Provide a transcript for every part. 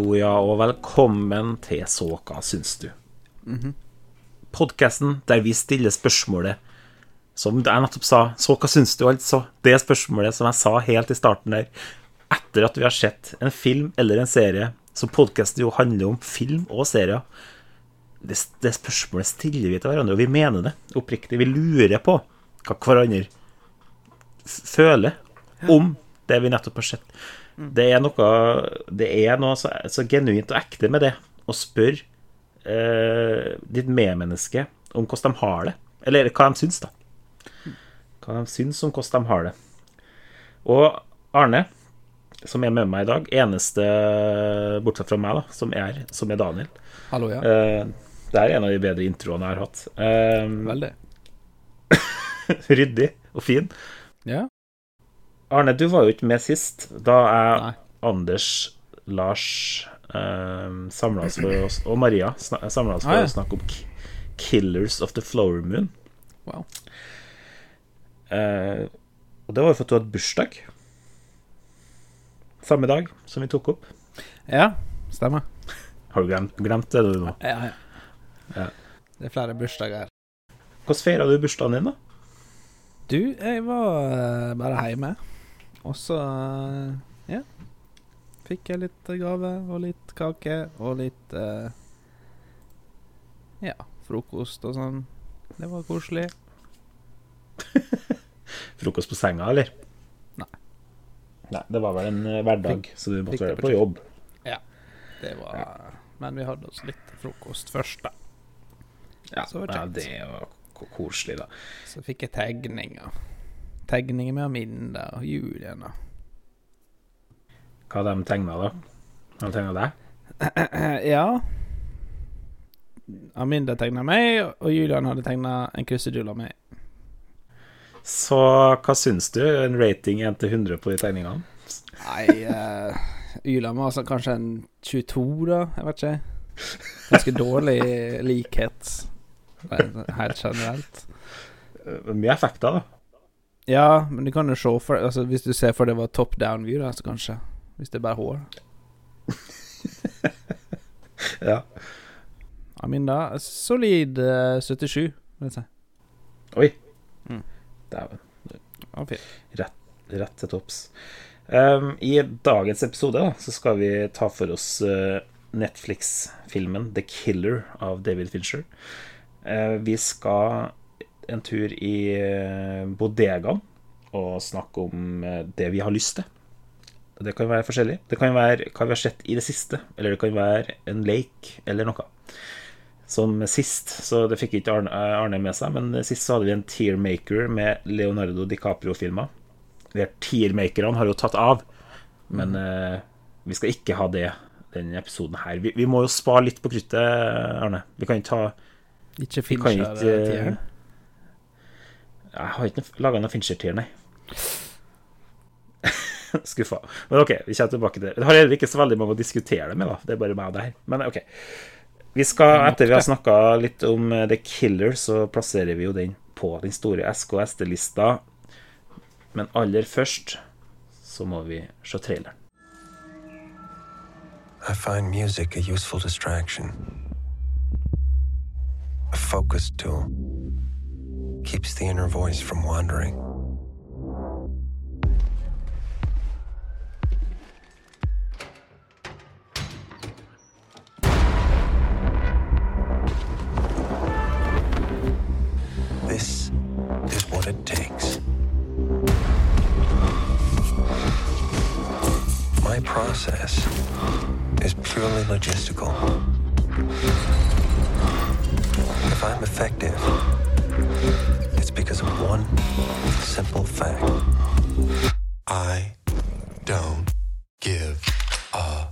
Hallo, ja, og velkommen til Så hva syns du? Podkasten der vi stiller spørsmålet som jeg nettopp sa. Så hva syns du, altså? Det spørsmålet som jeg sa helt i starten der. Etter at vi har sett en film eller en serie, som podkasten jo handler om film og serier. Det, det spørsmålet stiller vi til hverandre, og vi mener det oppriktig. Vi lurer på hva hverandre føler om det vi nettopp har sett. Det er noe, det er noe så, så genuint og ekte med det å spørre eh, ditt medmenneske om hvordan de har det. Eller hva de syns, da. Hva de syns om hvordan de har det. Og Arne, som er med meg i dag, eneste bortsett fra meg, da, som er, som er Daniel Hallo, ja. eh, Det er en av de bedre introene jeg har hatt. Eh, Veldig. ryddig og fin. Arne, du var jo ikke med sist, da jeg, Nei. Anders, Lars eh, oss for oss, og Maria samla oss for Ah, ja. å snakke om Killers of the Flower Moon. Wow. Eh, og det var jo for at du hadde bursdag. Samme dag som vi tok opp. Ja, stemmer. Har du glemt, glemt det du nå? Ja, ja. Ja. Det er flere bursdager. Hvordan feira du bursdagen din, da? Du, jeg var eh, bare hjemme, og så eh, Ja. Fikk jeg litt gave og litt kake og litt uh, Ja, frokost og sånn. Det var koselig. Frokost på senga, eller? Nei. Nei, Det var vel en eh, hverdag, så du måtte være på jobb. jobb. Det var Men vi hadde oss litt frokost først, da. Ja, Så var det ja, det var koselig, da. Så fikk jeg tegninger. Tegninger med Aminda og Julian og Hva de tegna, da? De tegna deg? Ja. Aminda tegna meg, og Julian hadde tegna en krusedull av meg. Så hva syns du? En rating 1 til 100 på de tegningene? Nei, uh, Julian var altså kanskje en 22, da. Jeg vet ikke. Ganske dårlig likhet, eh, helt generelt. Eh, Mye effekter, da. Ja, men du kan jo se for altså, Hvis du ser for det var top down view, da, så kanskje. Hvis det er bare hår. Ja. Aminda, solid uh, 77, vil jeg si. Oi. Mm. Dæven. Ja, fint. Rett til topps. Um, I dagens episode da, så skal vi ta for oss uh, Netflix-filmen 'The Killer' av David Fincher. Uh, vi skal en tur i uh, bodegaen og snakke om eh, det vi har lyst til. Det kan være forskjellig. Det kan være hva vi har sett i det siste, eller det kan være en lake eller noe. Som sist, så det fikk ikke Arne, Arne med seg, men sist så hadde vi en tearmaker med Leonardo DiCaprio-filmer. De her tearmakerne har jo tatt av, men eh, vi skal ikke ha det denne episoden her. Vi, vi må jo spare litt på kruttet, Arne. Vi kan ikke ta ikke Fincher-tieren. Jeg har ikke laga noe Fincher-tier, nei. Skuffa. Men OK, vi kommer tilbake til det. Jeg har heller ikke så veldig mange å diskutere det med, da. Det er bare meg og deg. Men OK. Vi skal, etter vi har snakka litt om eh, The Killer, så plasserer vi jo den på den store SKSD-lista. Men aller først så må vi se traileren. I find music a useful distraction. A focus tool. Keeps the inner voice from wandering. This is what it takes. My process is purely logistical. If I'm effective, one simple fact. I don't give a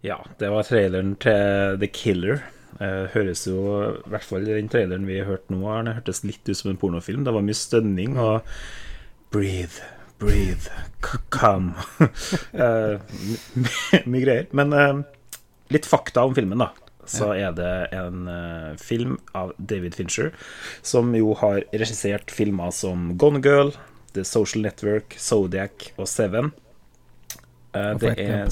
Ja, det var traileren til The Killer. Eh, høres jo, i hvert fall den traileren vi hørte nå, Arne, hørtes litt ut som en pornofilm. Det var mye stønning og Breathe, breathe, come. Eh, mye greier. Men eh, litt fakta om filmen, da. Så er det en uh, film av David Fincher, som jo har regissert filmer som Gone Girl, The Social Network, Zodiac og Seven. Uh, Og det er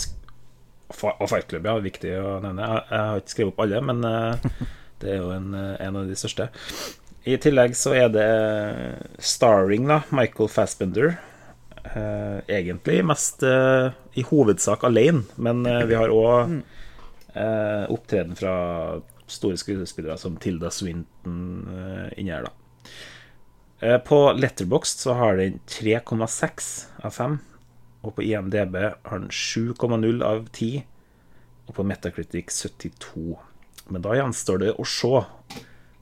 Og Fight Club, ja, viktig å nevne. Jeg, jeg har ikke skrevet opp alle, men uh, det er jo en, en av de største. I tillegg så er det starring, da. Michael Fassbender. Eh, egentlig mest eh, i hovedsak alene, men eh, vi har òg eh, opptreden fra store skuespillere som Tilda Swinton eh, inni her, da. Eh, På Letterboxd så har den 3,6 av 5. Og på IMDb har den 7,0 av 10. Og på Metacritic 72. Men da gjenstår det å se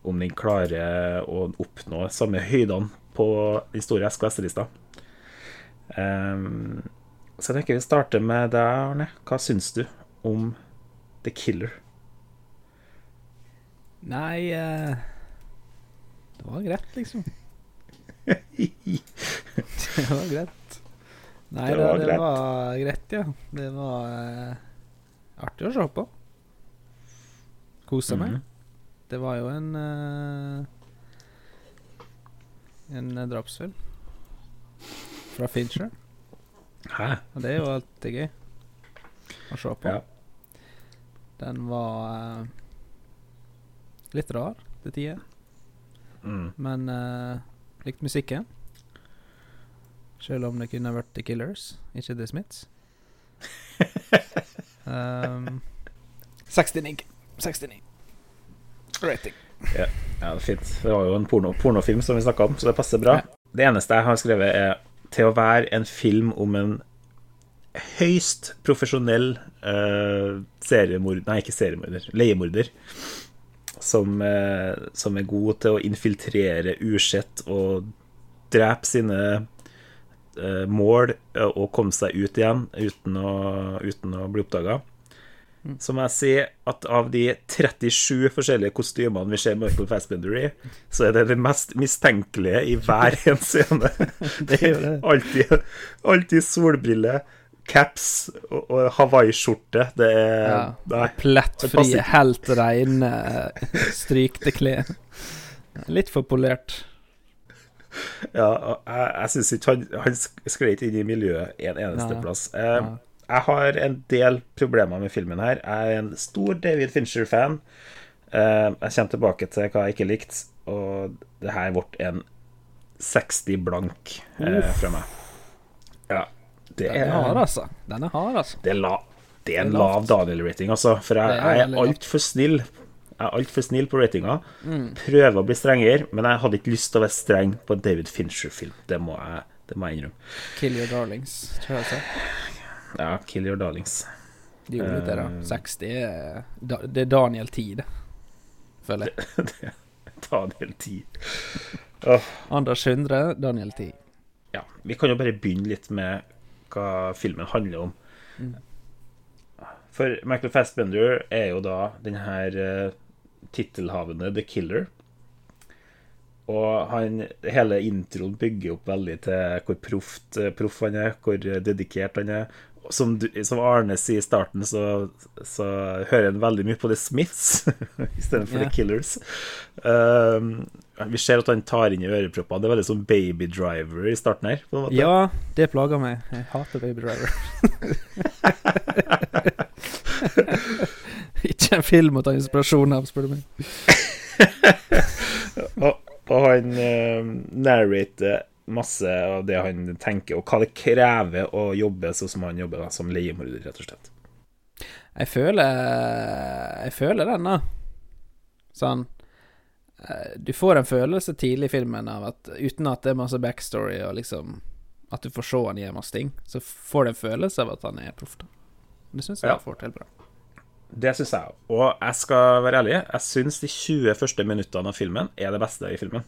om den klarer å oppnå samme høydene på den store SKS-lista. Um, så jeg tenker vi starter med deg, Arne. Hva syns du om The Killer? Nei uh, Det var greit, liksom. det var greit. Nei, Det det, var det greit. var greit, ja. Det var uh, artig å se på. Kosa meg. Mhm. Det var jo en uh, En drapsfilm fra Fincher. Hæ? Og det er jo alltid gøy å se på. Ja. Den var uh, litt rar til tider, Mm. men uh, likte musikken. Selv om det kunne vært The Killers, ikke The Smiths. um, 69. 69. Rating. Ja, det er fint. Det var jo en porno, pornofilm som vi snakka om, så det passer bra. Ja. Det eneste jeg har skrevet, er til å være en film om en høyst profesjonell uh, seriemorder Nei, ikke seriemorder, leiemorder. Som, uh, som er god til å infiltrere usett og drepe sine uh, mål og komme seg ut igjen uten å, uten å bli oppdaga. Så må jeg si at av de 37 forskjellige kostymene vi ser Michael Fassbender i, så er det det mest mistenkelige i hver en scene. Det er. Alltid, alltid solbriller, caps og, og hawaiiskjorte. Det er Ja. Nei. Passer helt reine, strykte klær. Litt for polert. Ja, jeg, jeg syns ikke han, han skled inn i miljøet en eneste Nei. plass. Eh, jeg har en del problemer med filmen her. Jeg er en stor David Fincher-fan. Eh, jeg kommer tilbake til hva jeg ikke likte, og det her ble en 60 blank eh, fra meg. Ja. Det Den er hard, altså. Den er hard, altså. det er, la, det er en Det er lav. Daniel-rating, altså. For jeg, er jeg er altfor snill. Jeg er altfor snill på ratinga. Mm. Prøver å bli strengere, men jeg hadde ikke lyst til å være streng på en David Fincher-film. Det må jeg, det må jeg innrømme. Kill Your Darlings, tror jeg. Så. Ja, Kill Your Darlings. De gjorde litt det, da. Eh. 60 er Det er Daniel 10, det. Føler jeg. Daniel 10. Anders 100, Daniel 10. Ja, vi kan jo bare begynne litt med hva filmen handler om. Mm. For Michael Fassbender er jo da den her uh, tittelhavende The Killer. Og han, hele introen bygger opp veldig til hvor proft, eh, proff han er, hvor dedikert han er. Som, du, som Arne sier i starten, så, så hører han veldig mye på The Smiths istedenfor yeah. The Killers. Um, vi ser at han tar inn i øreproppene. Det er veldig sånn Baby Driver i starten her. Ja, det plager meg. Jeg hater Baby Driver. Ikke en film å ta inspirasjon av, spør du meg. Og, og han uh, narrater masse av det han tenker, og hva det krever å jobbe sånn som han jobber, da, som leiemorder, rett og slett. Jeg føler Jeg føler den, da. Sånn Du får en følelse tidlig i filmen av at uten at det er masse backstory og liksom At du får se han gjøre masse ting, så får du en følelse av at han er proff. da. Det syns jeg Ja. får til bra. Det syns jeg òg. Og jeg skal være ærlig, jeg syns de 20 første minuttene av filmen er det beste i filmen.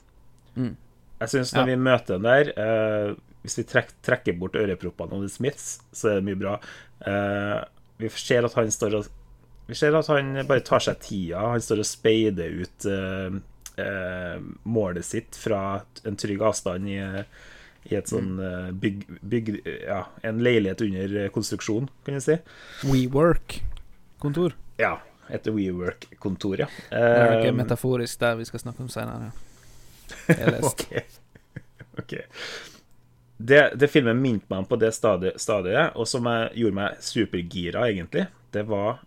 Mm. Jeg syns når Ja. vi møter den der eh, Hvis vi trek, trekker bort øreproppene og Smiths, så er det mye bra. Eh, vi ser at han står og Vi ser at han bare tar seg tida. Han står og speider ut eh, eh, målet sitt fra en trygg avstand i, i et sånn eh, bygg, bygg Ja, en leilighet under konstruksjon, kan du si. WeWork-kontor. Ja. Et WeWork-kontor, ja. Det er noe Eh, metaforisk der vi skal snakke om senere. Jeg leste. okay. Ok. Ok. det, det filmen minte meg om på det stadiet, stadiet, og som jeg gjorde meg supergira, egentlig, det var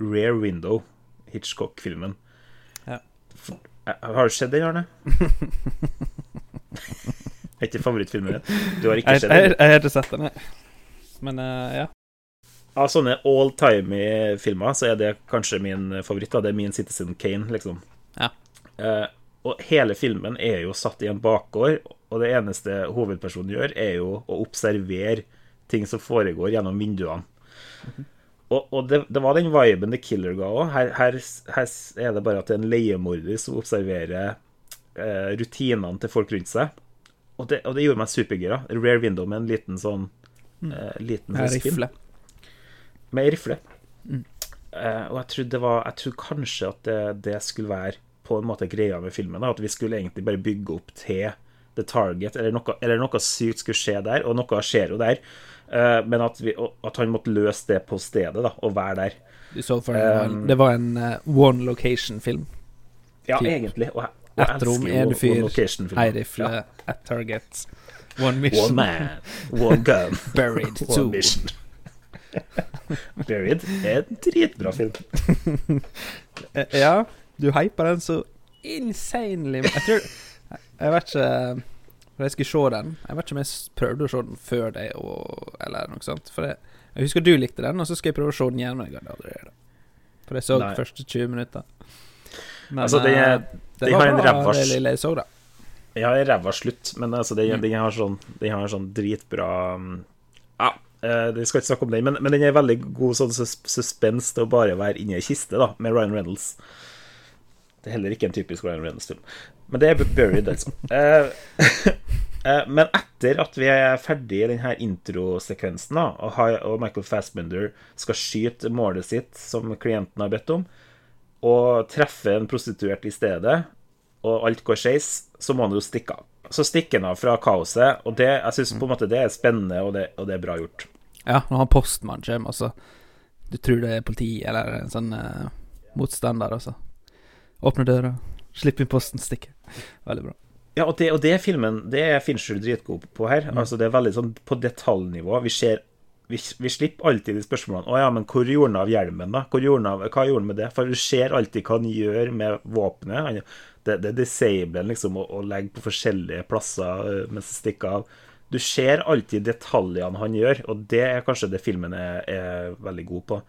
Rare Window, Hitchcock-filmen. Ja. Eh, Har du sett den, Arne? er ikke favorittfilmen din? Du har ikke sett den? jeg har ikke sett den, jeg. Men uh, ja. Av sånne all-time-filmer så er det kanskje min favoritt. da Det er min Citizen Kane, liksom. Ja. Uh, og hele filmen er jo satt i en bakgård, og det eneste hovedpersonen gjør, er jo å observere ting som foregår gjennom vinduene. Og, og det, det var den viben The Killer ga òg. Her, her, her er det bare at det er en leiemorder som observerer eh, rutinene til folk rundt seg. Og det, og det gjorde meg supergira. Rare Window med en liten sånn eh, liten Med sånn rifle. Med rifle. Eh, og jeg trodde det var Jeg trodde kanskje at det, det skulle være på en måte greia med filmen. Da, at vi skulle egentlig bare bygge opp til The Target, eller noe, eller noe sykt skulle skje der, og noe skjer jo der. Eh, men at, vi, at han måtte løse det på stedet, da, og være der. Um, det var en uh, one location-film. Ja, Typ. egentlig. Og og Ett rom, én fyr, ei rifle, Ja. ett target. One mission. One man, one gun, Buried one two. mission. Buried er en dritbra film. Ja, du hyper den så insanely Jeg tror Jeg vet ikke For jeg skulle se den. Jeg vet ikke om jeg prøvde å se den før deg, eller noe sånt. For jeg, jeg husker du likte den, og så skal jeg prøve å se den igjen. Men jeg aldri. For jeg så Nei. første 20 minutter. Men Altså, det, eh, det den var har en ræva lille jeg så, da. Jeg har en ræva slutt, men altså, den, Mm. den, har sånn, de har sånn dritbra um, Ja, eh, vi skal ikke snakke om den, men, men den er veldig god sånn sus suspens til å bare være inni ei kiste, da, med Ryan Reynolds. Det er heller ikke en typisk Ryan Reynolds-film. Men det er Buried, altså. Eh, eh, men etter at vi er ferdig i denne introsekvensen, og, Michael Fassbender skal skyte målet sitt, som klienten har bedt om, og treffe en prostituert i stedet, og alt går skeis, så må han jo stikke av. Så stikker han av fra kaoset, og det, jeg syns på en måte det er spennende, og det, og det er bra gjort. Ja, når han postmannen kommer, altså. Du tror det er politi eller en sånn uh, motstander, altså. Åpne døra, slipp inn posten, stikke. Veldig bra. Ja, og det, og det filmen Det er Fincher dritgod på her. Altså Det er veldig sånn på detaljnivå. Vi ser vi, vi slipper alltid de spørsmålene Å ja, men hvor gjorde han av hjelmen, da? Gjorde av, hva gjorde han med det? For du ser alltid hva han gjør med våpenet. Det, det er disablen, liksom, å, å legge på forskjellige plasser øh, mens det stikker av. Du ser alltid detaljene han gjør, og det er kanskje det filmen er, er veldig god på.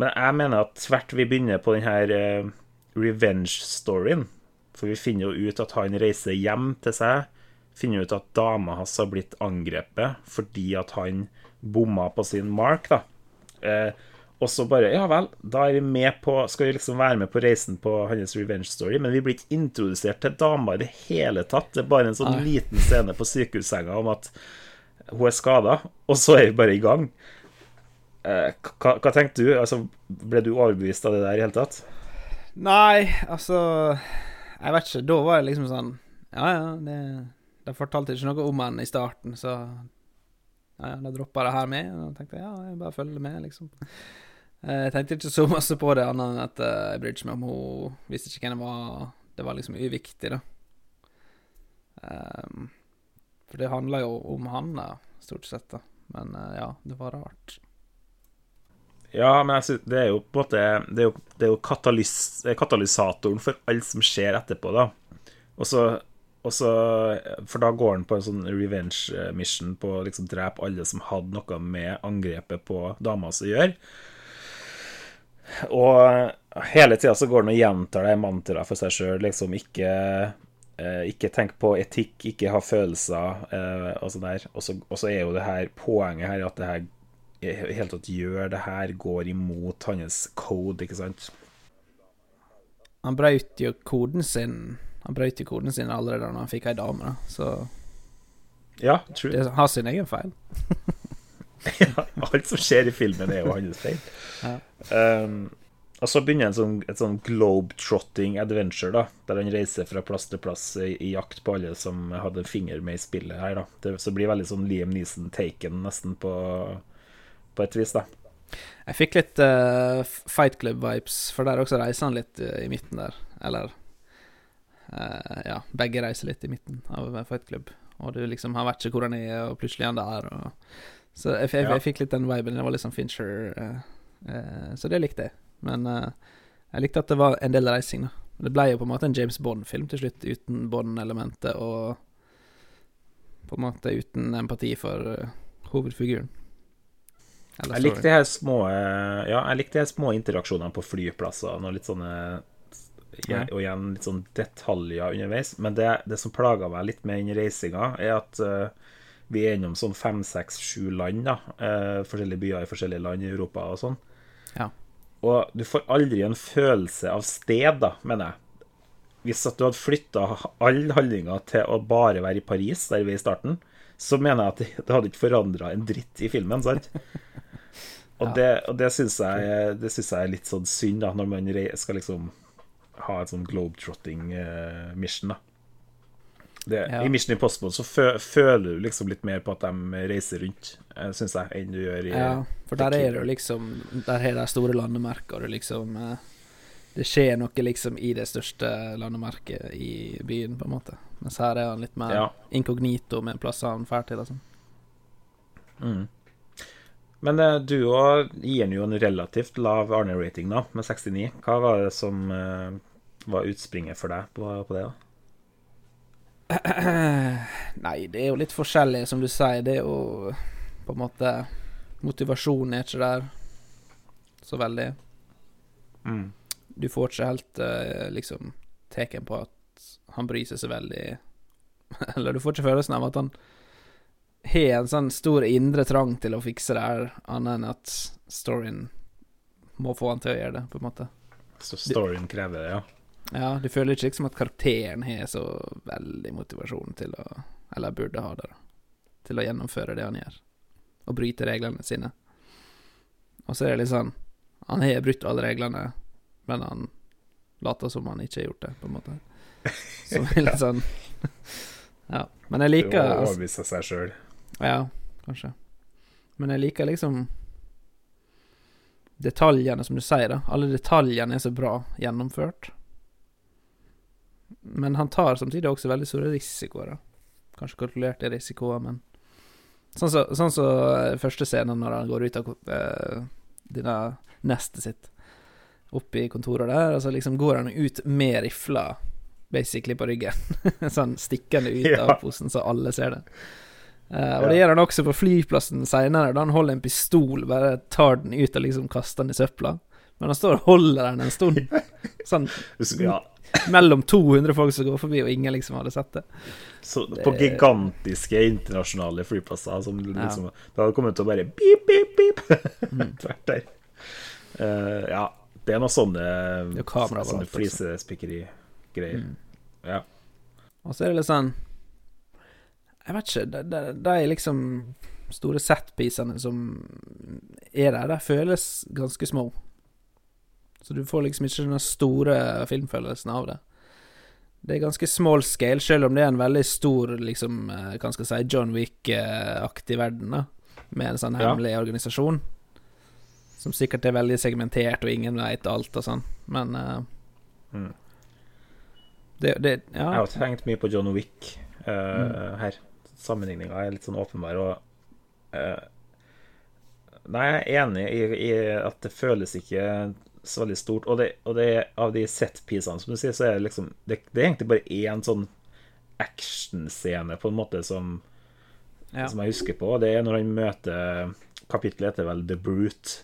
Men jeg mener at tvert vi begynner på den her eh, revenge-storyen, for vi finner jo ut at han reiser hjem til seg, finner ut at dama hans har blitt angrepet fordi at han bomma på sin mark, da. Eh, og så bare Ja vel, da er vi med på Skal vi liksom være med på reisen på hans revenge story, men vi blir ikke introdusert til dama i det hele tatt. Det er bare en sånn Nei. liten scene på sykehussenga om at hun er skada, og så er vi bare i gang. Eh, hva, hva tenkte du? Altså, ble du overbevist av det der i hele tatt? Nei, altså Jeg vet ikke. Da var jeg liksom sånn Ja, ja, det De fortalte ikke noe om han i starten, så Ja, ja, da droppa det her med, og tenkte ja, jeg bare følger med, liksom. Eh, Jeg tenkte ikke så masse på det, annet enn at eh, jeg brydde meg om hun Visste ikke hvem det var. Det var liksom uviktig, da. Um, for det handla jo om han, da, stort sett, da. Men eh, ja, det var rart. Ja, men synes, det er jo på en måte Det er jo, det er jo katalys, katalysatoren for alt som skjer etterpå, da. Og så, For da går han på en sånn revenge mission på å liksom drepe alle som hadde noe med angrepet på dama å gjøre. Og hele tida så går han og gjentar det mantraet for seg sjøl, liksom ikke eh, ikke tenk på etikk, ikke ha følelser, eh, og sånn der. Og så er jo det her poenget her at det her i hele tatt gjør det her, går imot hans code, ikke sant? Han brøt jo koden sin Han brøt jo koden sin allerede da han fikk ei dame, da. Så Ja, true. det har sin egen feil. Ja, alt som skjer i filmen, er jo hans feil. Ja. Um, og så begynner en sånn, et sånn globe-trotting adventure, da, der han reiser fra plass til plass i, i jakt på alle som hadde en finger med i spillet her. da. Det, så blir veldig sånn Liam Neeson-taken nesten på, på et vis, da. Jeg fikk litt uh, Fight Club-vibes, for der også reiser han litt uh, i midten der. Eller uh, Ja, begge reiser litt i midten av Fight Club. og du liksom Han vet ikke hvor han er, og plutselig er han der. Og, så jeg, jeg, Ja. jeg fikk litt den viben. Det var litt sånn Fincher. så det likte jeg. Men jeg likte at det var en del reising, da. Det ble jo på en måte en James Bond-film til slutt, uten Bond-elementet og på en måte uten empati for hovedfiguren. Eller Jeg likte de her små Ja, små interaksjonene på flyplassene og litt sånne Ja. Og igjen litt sånn detaljer underveis. Men det, det som plaga meg litt med den reisinga, er at uh, vi er gjennom sånn fem, seks, sju land, da. uh, forskjellige byer i forskjellige land i Europa og sånn. Ja. Og du får aldri en følelse av sted, da, mener jeg. Hvis at du hadde flytta all handlinga til å bare være i Paris, der vi er i starten, så mener jeg at det, det hadde ikke forandra en dritt i filmen, sant? Og det, og det syns jeg, det synes jeg er litt sånn synd, da, når man skal liksom ha et sånn globetrotting-mission, da. Det, Ja. I Mission Impossible så fø, føler du liksom litt mer på at de reiser rundt, syns jeg, enn du gjør i Ja, for der er det liksom Der har de store landemerker, og liksom eh, Det skjer noe liksom i det største landemerket i byen, på en måte. Mens her er han litt mer Ja. inkognito med plasser han drar til sånn. Mm. Men uh, du òg gir den jo en relativt lav Arne-rating, da, med 69. Hva var det som eh, var utspringet for deg på, på det? da? Nei, det er jo litt forskjellig, som du sier. Det er jo på en måte Motivasjonen er ikke der så veldig. Mm. Du får ikke helt eh, liksom teken på at han bryr seg så veldig Eller du får ikke følelsen av at han har en sånn stor indre trang til å fikse det her, annet enn at storyen må få han til å gjøre det, på en måte. Så storyen krever det, ja. Ja, du føler ikke liksom at karakteren har så veldig motivasjon til å Eller burde ha det. Til å gjennomføre det han gjør. Og bryte reglene sine. Og så er det litt sånn Han har brutt alle reglene, men han later som han ikke har gjort det, på en måte. Er litt sånn Ja. Men jeg Det liker å altså, overbevise seg sjøl. Ja, kanskje. Men jeg liker liksom Detaljene, som du sier, da. Alle detaljene er så bra gjennomført. Men han tar samtidig også veldig store risikoer, da. Kanskje kalkulerte risikoer, men Sånn som så, sånn så, eh, første scenen når han går ut av uh, denne nestet sitt, opp i kontoret der, og så liksom går han ut med rifla, basically, på ryggen. sånn stikkende ut av posen, så alle ser det. Eh, og det gjør han også på flyplassen seinere, da han holder en pistol, bare tar den ut og liksom kaster den i søpla. Men han står og holder den en stund, sånn Ja, mellom 200 folk som går forbi, og ingen liksom hadde sett det. så Det- på gigantiske internasjonale flyplasser som liksom Ja. Det hadde kommet til å bare pip, pip, pip Mm. tvert der. Uh, ja, det er noe sånne, Det er kamera sånne. Mm. Ja. Og så er det litt sånn Jeg vet ikke, de, de, de liksom store setpisene som er der, de føles ganske små. Så du får liksom ikke den store filmfølelsen av det. Det er ganske small scale, selv om det er en veldig stor, liksom, eh, hva skal jeg si, John Wick-aktig verden, da. Med en sånn Ja. hemmelig organisasjon. Som sikkert er veldig segmentert, og ingen veit alt og sånn, men uh, Mm. det, det Jeg har tenkt mye på John Wick uh, Mm. her. Sammenligninga er litt sånn åpenbar. Og eh, Nei, jeg er enig i, i at det føles ikke så veldig stort. Og, det, og det, av de set-piecene, som du sier, så er det liksom Det, det er egentlig bare én sånn actionscene, på en måte, som, ja. som jeg husker på. Det er når han møter Kapittelet heter vel The Brute.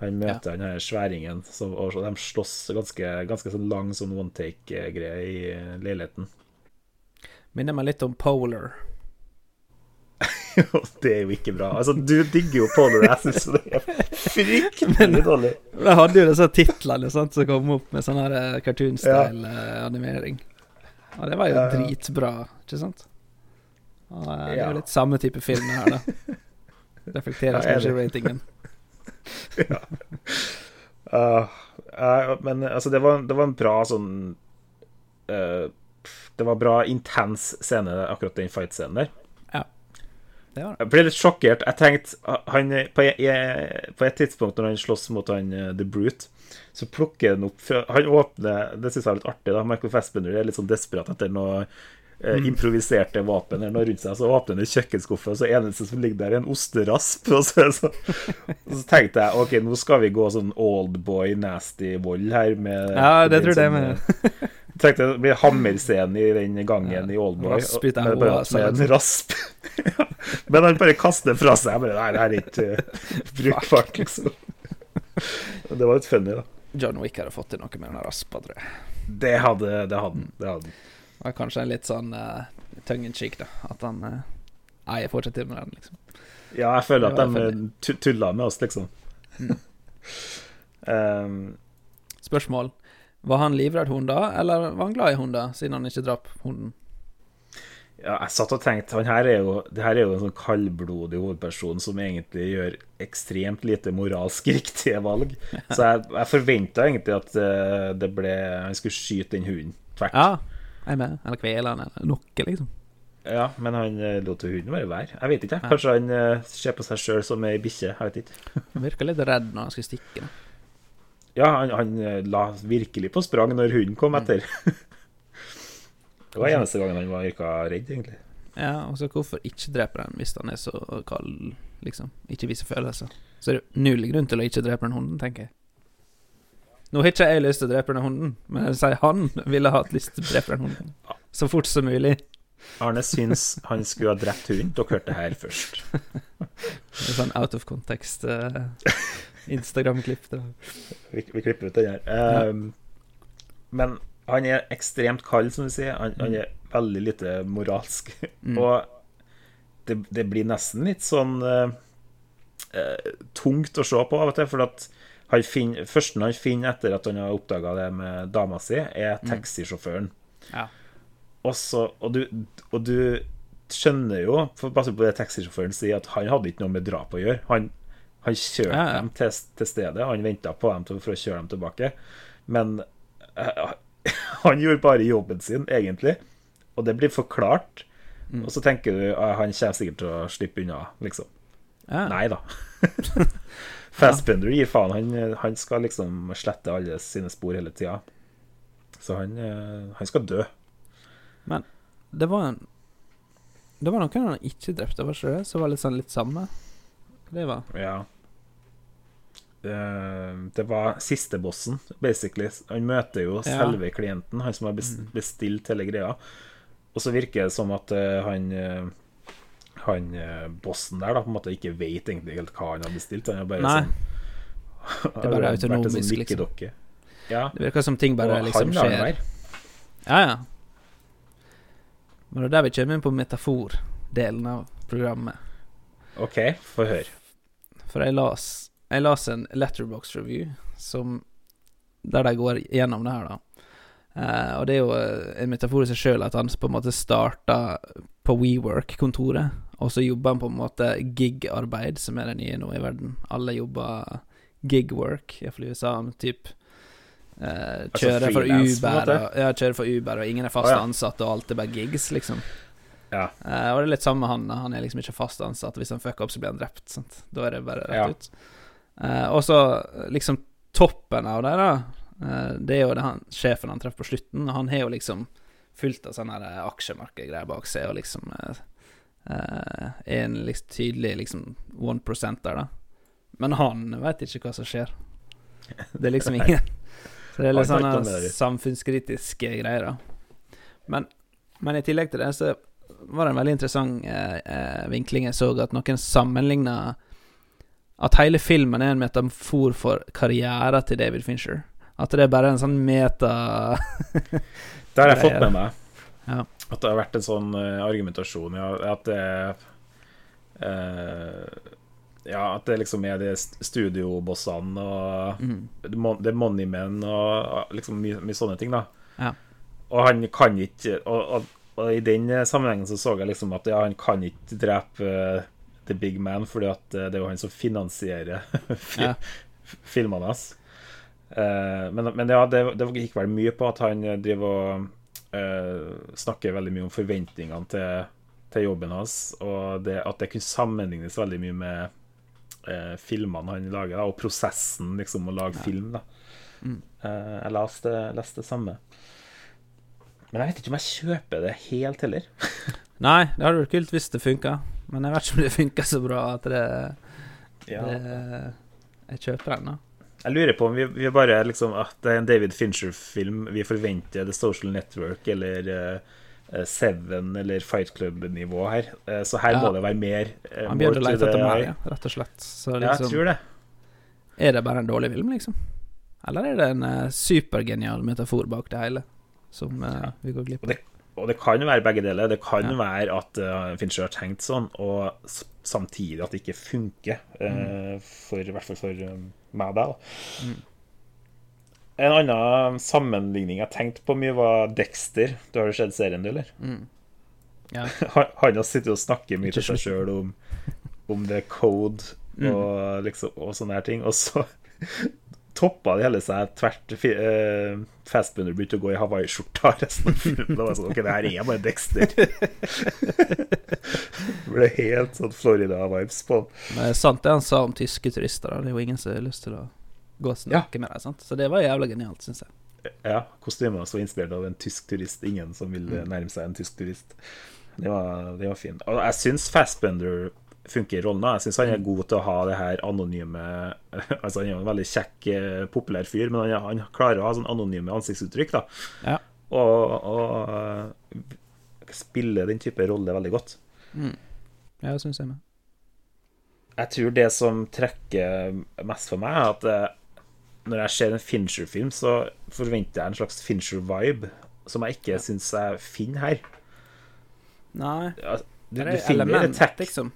Han møter han her sværingen, som, og de slåss ganske, ganske sånn lang sånn one take-greie i leiligheten. Minner meg litt om Polar. Og det er jo ikke bra. Altså, du digger jo Polar. Jeg syns det er fryktelig dårlig. De hadde jo disse titlene sant, som kom opp med sånn her eh, cartoon-style-animering. Og det var jo Ja, ja. dritbra, ikke sant? Og, eh, det er jo litt samme type film her, da. Reflekterer Ja, er kanskje i ratingen. Uh, uh, men altså, det var, det var en bra sånn uh, Det var bra intens scene, akkurat den fight-scenen der. Det var det. Jeg ble litt sjokkert. Jeg tenkte uh, han, på, i- på et tidspunkt når han slåss mot han uh, The Brute, så plukker han opp fra- Han åpner Det syns jeg er litt artig. da Michael Fassbender er litt sånn desperat etter noe eh, improviserte våpen eller noe rundt seg. Så åpner han kjøkkenskuffen, og så eneste som ligger der, er en osterasp. Og så, så, og så tenkte jeg OK, nå skal vi gå sånn oldboy nasty vold her. Med, Ja, det tror jeg det sånn, med. eh, tenkte det blir hammerscene i den gangen i Oldboy. Rasp ut med, med en rasp. Men han bare kaster fra seg. Bare, Nei, det her er ikke uh, brukbart, liksom. Det var litt funny, da. John Wick hadde fått til noe med den raspa, tror jeg. Det hadde det hadde, det hadde. Var kanskje en litt sånn uh, tongue in cheek, da. At han uh, Nei, jeg får ikke til med den, liksom. Ja, jeg føler at de tu- tulla med oss, liksom. Um, Spørsmål. Var han livredd hunder, eller var han glad i hunder, siden han ikke drap hunden? ja, jeg satt og tenkte Han her er jo, det her er jo en sånn kaldblodig hovedperson som egentlig gjør ekstremt lite moralsk riktige valg. Så jeg, jeg forventa egentlig at eh, det ble han skulle skyte den hunden tvert. Ja, jeg med. Eller kvele han, eller noe, liksom. Ja, men han eh, lot hunden være vær. Jeg vet ikke. Kanskje han eh, ser på seg sjøl som ei bikkje. Jeg vet ikke. Han virka litt redd når han skulle stikke. Da. Ja, han, han eh, la virkelig på sprang når hunden kom etter. det var eneste gangen han var virka redd, egentlig. Ja, og så hvorfor ikke drepe den hvis han er så kald, liksom? Ikke viser følelser. Så er det null grunn til å ikke drepe den hunden, tenker jeg. Nå har ikke jeg lyst til å drepe den hunden, men jeg sier han ville hatt lyst til å drepe den hunden. Så fort som mulig. Arne syns han skulle ha drept hunden. Dere hørte det her først. Det er sånn out of context eh, Instagram-klipp. Vi, vi klipper ut den her. Um, men han er ekstremt kald, som du sier. Han, han er veldig lite moralsk. Og det, det blir nesten litt sånn uh, tungt å se på av og til. For at han finner, første han finner etter at han har oppdaga det med dama si, er taxisjåføren. Ja. Og, så, og, du, og du skjønner jo, for basert på det taxisjåføren sier, at han hadde ikke noe med drap å gjøre. Han, han kjørte Ja, ja. dem til, til stedet, han venta på dem for å kjøre dem tilbake. Men uh, han gjorde bare jobben sin, egentlig. Og det blir forklart. Mm. Og så tenker du at han kommer sikkert til å slippe unna, liksom. Ja. Nei da. Fastbender gir faen. Han, han skal liksom slette alle sine spor hele tida. Så han, eh, han skal dø. Men det var en Det var noen han ikke drepte, var ikke det? Som var litt sånn litt samme? Det var Ja. Eh, Det var siste bossen, basically. Han møter jo Ja. Mm. selve klienten, han som har bestilt hele greia. Og så virker det som at eh, han eh, Han bossen der da på en måte ikke vet egentlig helt hva han har bestilt. Han er bare Nei. sånn Det er bare autonomisk, sånn liksom. Ja. Det virker som ting bare og liksom han skjer. være. Ja, ja. Men det er der vi kommer inn på metafordelen av programmet. OK, få høre. For jeg las, jeg las en letterbox review som, der de går gjennom det her, da. Uh, og det er jo eh, en metafor i seg sjøl at han på en måte starta på WeWork-kontoret, og så jobber han på en måte gig-arbeid, som er det nye nå i verden. Alle jobber gig-work, iallfall i USA, typ kjøre Altså for Uber, og, ja, kjører for Uber, og ingen er fast oh, ja. ansatt, og alt er bare gigs, liksom. Ja. Uh, og det er litt samme med han. Han er liksom ikke fast ansatt. Hvis han fucker opp, så blir han drept. Sant? Da er det bare rett Ja. ut. Uh, og så liksom toppen av det, da. Uh, det er jo det han, sjefen han treffer på slutten. Og han har jo liksom fullt av sånne aksjemarkedgreier bak seg, og liksom er en liksom tydelig liksom one percenter, da. Men han veit ikke hva som skjer. Det er liksom ingen Så det er litt sånne samfunnskritiske greier, da. Men, men i tillegg til det, så var det en veldig interessant eh, eh, vinkling jeg så, at noen sammenligna At hele filmen er en metafor for karrieren til David Fincher. At det er bare en sånn meta Det har jeg fått med meg. Ja. At det har vært en sånn eh, argumentasjon, ja, at det uh, Ja, at det liksom er de st- studiobossene og mm. det mon- det moneymen og liksom mye, mye sånne ting, da. Ja. Og han kan ikke og, og, og i den eh, sammenhengen så så jeg liksom at ja, han kan ikke drepe uh, The Big Man, fordi at uh, det er jo han som finansierer fi- Ja. filmene hans. Uh, men, men ja, det, det gikk vel mye på at han driver og snakker veldig mye om forventningene til, til jobben hans, og det, at det kunne sammenlignes veldig mye med filmene han lager, da, og prosessen liksom å lage film. da Mm. Jeg leste, leste det samme. Men jeg vet ikke om jeg kjøper det helt heller. Nei, det hadde vært kult hvis det funka, men jeg vet ikke om det funka så bra at det, Ja. det Jeg kjøper den, da. Jeg lurer på om vi, vi bare liksom At det er en David Fincher-film vi forventer The Social Network eller uh, Seven eller Fight Club-nivå her. Uh, så her Ja. må det være mer. eh, Han begynte å lete etter mer, ja, rett og slett. Så Ja, jeg liksom tror det. Er det bare en dårlig film, liksom? Eller er det en uh, supergenial metafor bak det hele, som uh, vi går glipp Og det, og det kan være begge deler. Det kan Ja. være at uh, Fincher har tenkt sånn, og samtidig at det ikke funker. eh, for, I hvert fall for um, meg, da. Mm. En annen sammenligning jeg tenkte på mye, var Dexter. Du har jo sett serien, du, eller? Mm. Ja. Han han har sittet og snakket mye til seg sjøl om, om the code Mm. liksom, og sånne her ting. Og så toppa det hele seg tvert uh, eh, Fastbunner begynte å gå i hawaiiskjorta resten av filmen. Da var jeg sånn, ok, det her er bare Dexter. det ble helt sånn Florida-vibes på. Men det er sant det han sa om tyske turister. Det er jo ingen som har lyst til å gå og snakke med deg. sant? Så det var jævla genialt, syns jeg. Ja, Kostymer så inspirert av en tysk turist. Ingen som vil Mm. nærme seg en tysk turist. Det var, det var fint. Og jeg syns Fastbender funker i rollen. Jeg syns han Mm. er god til å ha det her anonyme Altså Han er jo en veldig kjekk, eh, populær fyr, men han, han klarer å ha sånn anonyme ansiktsuttrykk. da Ja. Og, og eh, spille den type rolle veldig godt. Ja, det syns jeg med. Jeg tror det som trekker mest for meg, er at eh, når jeg ser en Fincher-film, så forventer jeg en slags Fincher-vibe, som jeg ikke syns jeg finner her. Nei, Du, du er finner det element, liksom.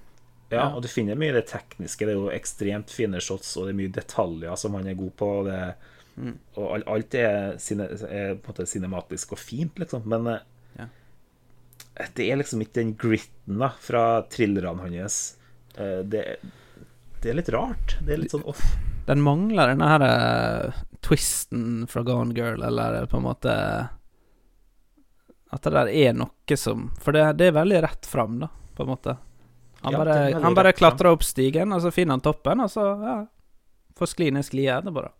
Ja, og du finner mye det tekniske. Det er jo ekstremt fine shots, og det er mye detaljer som han er god på. Og, det, Mm. og alt er, er på en måte cinematisk og fint, liksom. Men eh, Ja. det er liksom ikke den gritten da, fra thrillerne hans. Eh, det, det er litt rart. Det er litt sånn off. Den mangler denne her uh, twisten fra Gone Girl, eller på en måte At det der er noe som For det, det er veldig rett fram, da, på en måte. Han bare, han bare klatrer opp stigen, og så finner han toppen, og så ja, får skli ned sklia etterpå, da.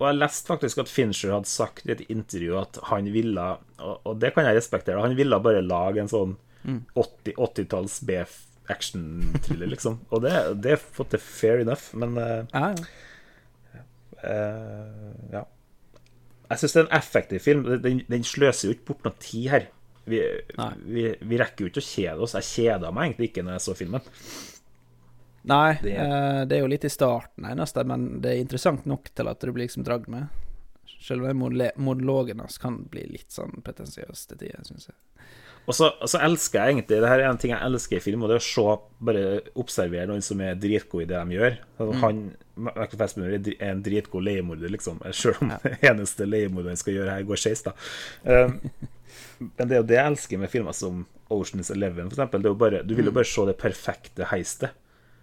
Og jeg leste faktisk at Fincher hadde sagt i et intervju at han ville, og, det kan jeg respektere, han ville bare lage en sånn Mm. 80 80-talls B-action-thriller, liksom. Og det, det er til fair enough, men eh, Ja, ja. Uh, ja. Jeg syns det er en effektiv film. Den, den sløser jo ikke bort noe tid her. Vi, vi, vi rekker jo ikke å kjede oss. Jeg kjeda meg egentlig ikke når jeg så filmen. Nei, Det- eh, det er jo litt i starten eneste, men det er interessant nok til at du blir liksom dragd med. Selv om den monole- monologen hans kan bli litt sånn pretensiøs til tider, syns jeg. Og så, og så elsker jeg egentlig Det her er en ting jeg elsker i film, og det er å se Bare observere noen som er dritgod i det de gjør. Sånn, Han Michael Fassbender er en dritgod leiemorder, liksom. Selv om det eneste leiemorderen skal gjøre her, går skeis, da. Um, men det er jo det jeg elsker med filmer som Oceans Eleven, jo bare, du vil jo bare se det perfekte heistet.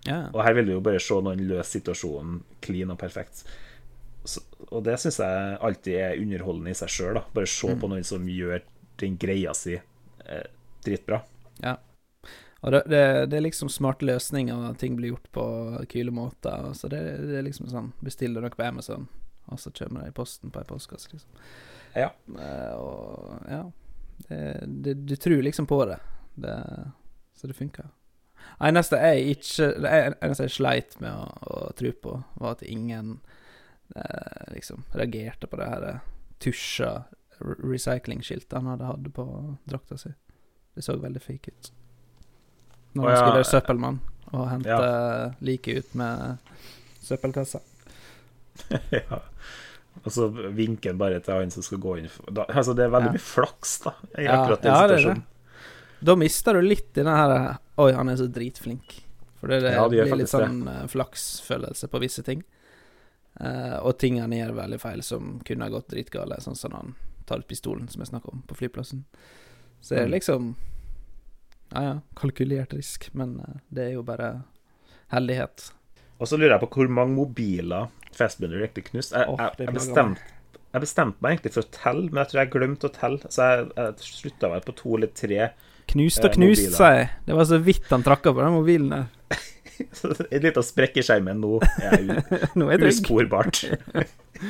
Yeah. Og her vil du jo bare se noen løse situasjonen clean og perfekt. Så, og det syns jeg alltid er underholdende i seg sjøl. Bare se på noen som gjør den greia si eh, dritbra. Ja. Og det, det, det er liksom smarte løsninger, ting blir gjort på kule måter. Så det, det er liksom sånn Bestiller noe på Amazon, og så kommer det i posten på ei postkasse, liksom. Ja. Eh, og ja. Det, det, du tror liksom på det. det så det funker. Eneste jeg ikke Det eneste jeg sleit med å, å tro på, var at ingen eh, liksom reagerte på det her eh, tusja recycling-skiltet han hadde hatt på drakta si. Det så veldig fake ut. Når han oh, ja. skulle være søppelmann og hente liket ut med søppelkassa. ja. Og så vinker han bare til han som skal gå inn. Da, altså, det er veldig mye flaks, da, i Ja, akkurat den situasjonen. Da mister du litt i den her Oi, han er så dritflink. For det, det Ja, det blir litt sånn eh, flaksfølelse på visse ting. Uh, og ting han gjør veldig feil, som kunne ha gått dritgale, sånn som han tar ut pistolen, som jeg snakka om, på flyplassen. Så det er Mm. liksom Ja ja, kalkulert risk, men uh, det er jo bare heldighet. Og så lurer jeg på hvor mange mobiler Fastbender egentlig knust. Jeg, oh, jeg, jeg, bestemte, jeg bestemte meg egentlig for å telle, men jeg tror jeg glemte å telle. Så jeg, jeg slutta vel på to eller tre. Knust og Eh, knust, mobiler. sa jeg. Det var så vidt han trakka på den mobilen der. En liten sprekk i skjermen nå er Nå er usporbart.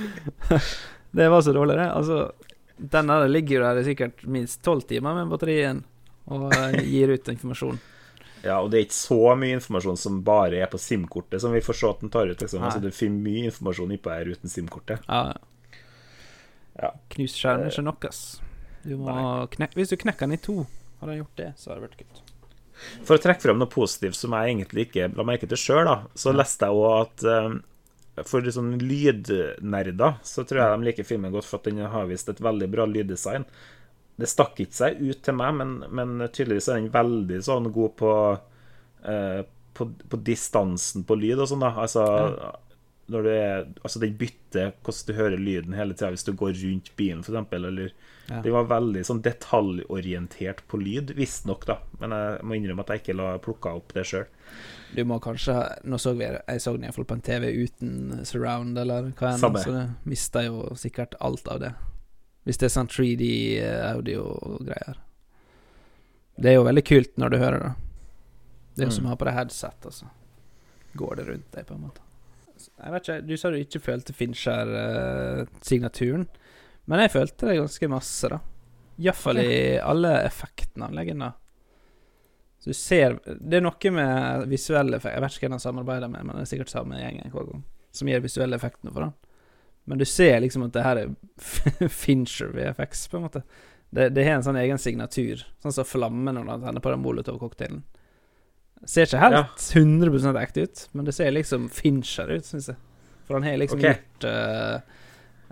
Det var så dårlig, det. Altså, Den der ligger jo der i sikkert minst tolv timer med batterien og eh, gir ut informasjon. Ja, og det er ikke så mye informasjon som bare er på SIM-kortet, som vi får se at den tar ut. Liksom. Altså, du finner mye informasjon innpå her uten SIM-kortet. Ja. Ja. Knust skjerm er ikke nok, ass. Du må Hvis du knekker den i to, hadde jeg gjort det, så hadde det vært kutt. For å trekke frem noe positivt som jeg egentlig ikke la merke til sjøl, så leste jeg òg at um, for sånn lydnerder så tror jeg de liker filmen godt, for at den har vist et veldig bra lyddesign. Det stakk ikke seg ut til meg, men, men tydeligvis er den veldig sånn god på eh, på, på distansen på lyd og sånn, da. Altså når du er Altså, den bytter hvordan du hører lyden hele tida hvis du går rundt bilen, eksempel, eller Ja. De var veldig sånn detaljorientert på lyd, visstnok, da. Men jeg må innrømme at jeg ikke la plukka opp det sjøl. Du må kanskje Nå så vi Jeg så den iallfall på en TV uten surround, eller hva enn, så du mista jo sikkert alt av det. Hvis det er sånn 3D-audio-greier. Det er jo veldig kult når du hører det. Det er jo som Mm. å ha på deg headset, altså. går det rundt deg, på en måte. Jeg vet ikke, Du sa du ikke følte Fincher-signaturen, men jeg følte det ganske masse, da. Iallfall i alle legger. Så du ser Det er noe med visuelle effekter Jeg vet ikke hvem han samarbeider med, men det er sikkert samme gjengen hver gang. Som gir visuelle effektene for han. Men du ser liksom at det her er Fincher VFX, på en måte. Det, det har en sånn egen signatur. Sånn som flammen når han tenner på den molotovcocktailen. Ser ikke helt 100% ekte ut, men det ser liksom Fincher ut, syns jeg. For han har liksom okay. gjort uh,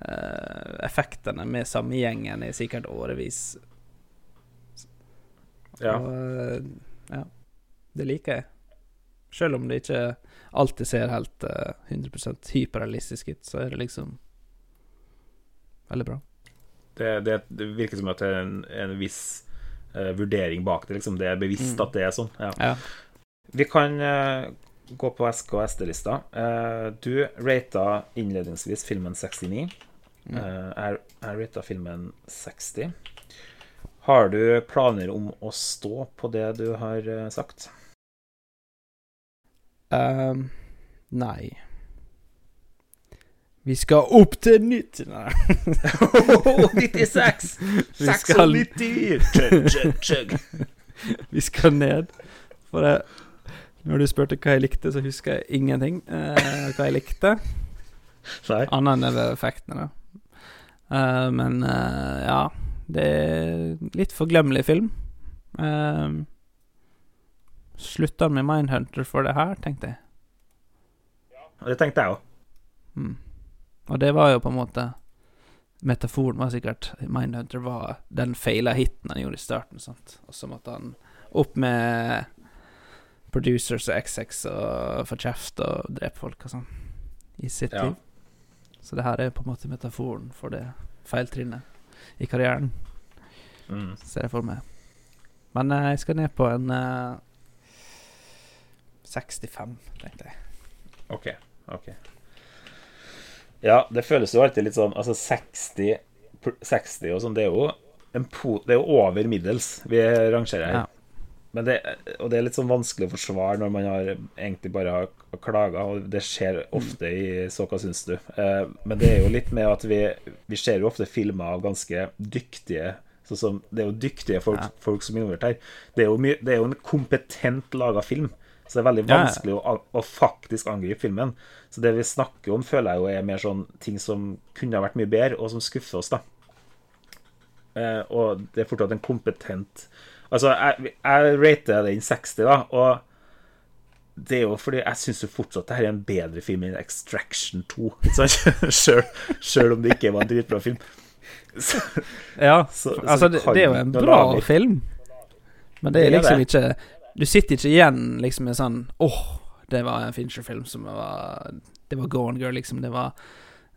uh, effektene med samme gjengen i sikkert årevis. Ja. Og uh, ja, det liker jeg. Selv om det ikke alltid ser helt uh, 100 hyperrealistisk ut, så er det liksom veldig bra. Det, det, det virker som at det er en, en viss uh, vurdering bak det. Liksom. Det er bevisst Mm. at det er sånn. Ja. Ja. Vi kan uh, gå på SK og SD-lista. Uh, du rata innledningsvis filmen 69. Mm. Eh, jeg jeg rata filmen 60. Har du planer om å stå på det du har eh, sagt? Um, nei. Vi skal opp til nytt! Nei. 96! Vi skal- 96! Chug, chug, chug. Vi skal ned. For det, når du spurte hva jeg likte, så husker jeg ingenting. eh, hva jeg likte. Annet enn det effektene, da. Uh, men uh, ja, det er litt forglemmelig film. Uh, Slutta med Mindhunter for det her, tenkte jeg. Ja, Det tenkte jeg òg. Mm. Og det var jo på en måte Metaforen var sikkert Mindhunter var den feila hiten han gjorde i starten. Sant? Og så måtte han opp med producers og XX og få kjeft og drepe folk og sånn i sitt Ja. liv. Så det her er på en måte metaforen for det feiltrinnet i karrieren, Mm. ser jeg for meg. Men eh, jeg skal ned på en eh, 65, tenkte jeg. OK. ok Ja, det føles jo alltid litt sånn Altså 60, 60 og sånn, det er jo Det er jo over middels vi rangerer her. Ja. Men det, og det er litt sånn vanskelig å forsvare når man har egentlig bare har klaga, og det skjer ofte i Så hva syns du? Eh, men det er jo litt med at vi, vi ser jo ofte filmer av ganske dyktige sånn som, Det er jo dyktige folk, Ja. folk som er involvert her. Det er jo, mye, det er jo en kompetent laga film. Så det er veldig vanskelig å, å faktisk angripe filmen. Så det vi snakker om, føler jeg jo er mer sånn ting som kunne ha vært mye bedre, og som skuffer oss, da. Eh, og det er fortsatt en kompetent Altså, jeg, jeg rater den 60, da, og det er jo fordi jeg syns jo fortsatt det her er en bedre film enn Extraction 2. Sjøl? Om det ikke var en dritbra film. Så, Ja, så, så altså det, det er jo en bra film, men det er liksom ikke Du sitter ikke igjen liksom med sånn Åh, det var en Fincher-film som var Det var Gone Girl, liksom. Det var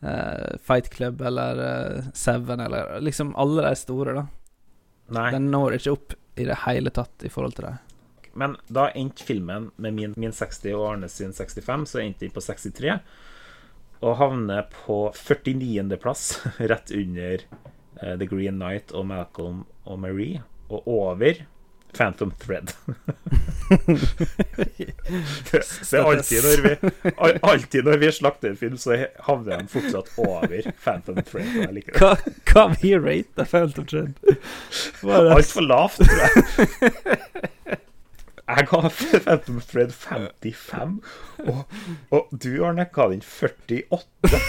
uh, Fight Club eller uh, Seven eller liksom alle de store, da. Nei. Den når ikke opp i det hele tatt i forhold til det. Men da endte filmen med min, min 60 og Arne sin 65, så endte den på 63. Og havner på 49. plass, rett under uh, The Green Knight og Malcolm og Marie. Og over Phantom Thread. det, det er alltid når vi al- Alltid når vi slakter en film, så havner de fortsatt over Phantom Thread. Hva, hva vi rater Phantom Thread? Altfor lavt, tror jeg. Jeg ga Phantom Fred 55, og, og du, Arne, nekka den 48.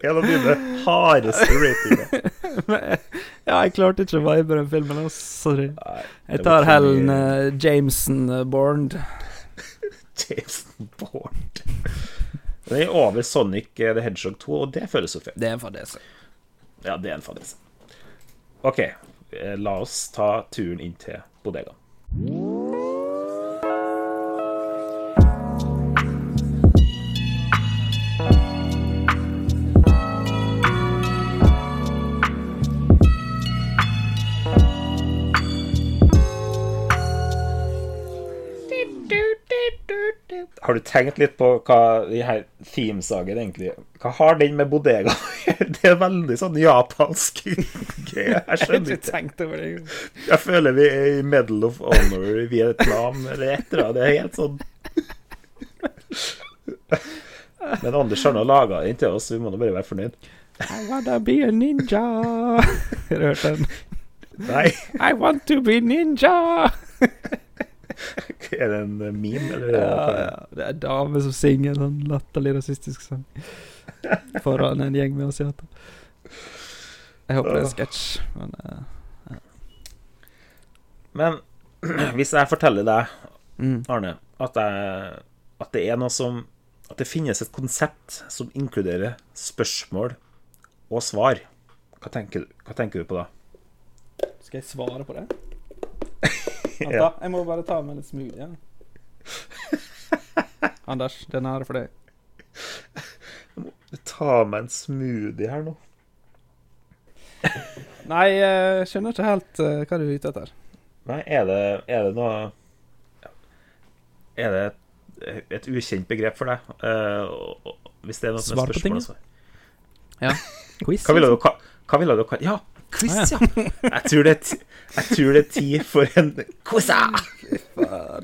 En av dine hardeste ratinger. Ja, jeg klarte ikke å vibe den filmen. Sorry. Nei, Jeg tar Helen uh, Jameson uh, Bourne. Jameson Bourne. Det er over Sonic uh, the Hedgehog 2, og det føles så fint Det er en fadese. Ja, det er en fadese. OK, eh, la oss ta turen inn til bodegaen. Har du tenkt litt på hva de her themesagen egentlig Hva har den med bodega å gjøre? Det er veldig sånn japansk. Jeg skjønner ikke. tenkt over det. Jeg føler vi er i Medal of Honor i Vietnam eller et eller annet. Det er helt sånn Men Anders har nå laga den til oss, vi må nå bare være fornøyd. I wanna be a ninja. Har du hørt den? Nei, I want to be ninja. er det en meme, eller? Ja, ja. Det er en dame som synger en sånn latterlig rasistisk sang foran en gjeng med asiater. Jeg håper det er en sketsj, men ja. Men hvis jeg forteller deg, mm. Arne, at, jeg, at det er noe som At det finnes et konsept som inkluderer spørsmål og svar, hva tenker, du- hva tenker du på da? Skal jeg svare på det? Da, jeg må bare ta med litt smoothie. Ja. Anders, den er for deg. Jeg må Ta med en smoothie her nå. Nei, jeg skjønner ikke helt eh, hva du er ute etter. Nei, er det, er det noe Er det et, et ukjent begrep for deg? Eh, og- hvis det er noe som er spørsmål og. Ja. Quiz? Hva ville du ka- hva ville du Ja, quiz, ja! Jeg tror det er, ti- jeg tror det er tid for en quiz. ja.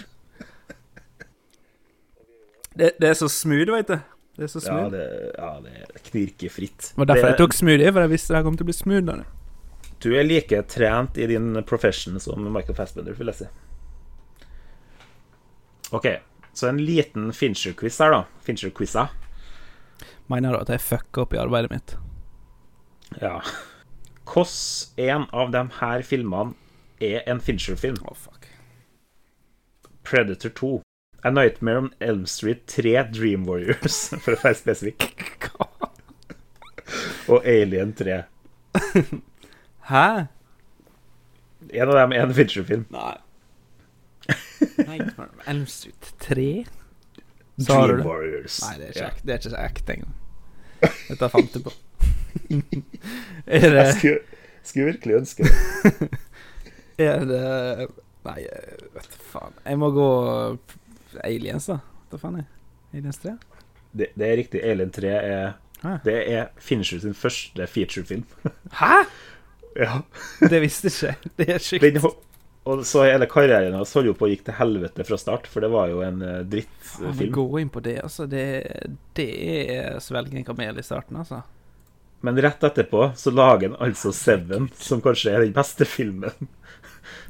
Det, det er så smooth, vet du. Det er så Ja, det, ja, det er knirkefritt. Det var derfor jeg tok smoothie, for jeg visste det her kom til å bli smooth. Du er like trent i din profession som Michael Fassbender, vil jeg si. OK, så en liten Fincher-quiz her, da. Fincher-quiza. Mener du at jeg fucker opp i arbeidet mitt? Ja. Hvordan en av de her filmene er en Fincher-film? Å, fuck. Predator 2. A Nightmare on Elm Street 3 Dream Warriors, for å være spesifikk. Og Alien 3. Hæ? En av dem er en Fincher-film. Nei. Nightmare on Elm Street 3? Dream? Warriors. Nei, det er ikke, Ja. det er ikke så ekte engang. Dette fant du på. er det Jeg skulle, skulle virkelig ønske det. Er det Nei, vet du faen. Jeg må gå Aliens, da. Hva faen er Aliens 3? det? Det er riktig. Alien 3 er Hæ? Det er Fincher sin første featurefilm. Hæ?! ja. Det visste ikke jeg. Det er sjukt. Og så hele karrieren hans holdt jo på å gikk til helvete fra start, for det var jo en eh, drittfilm. gå inn på det, altså. Det, det er svelge en kamel i starten, altså. Men rett etterpå så lager han altså Seven, som kanskje er den beste filmen.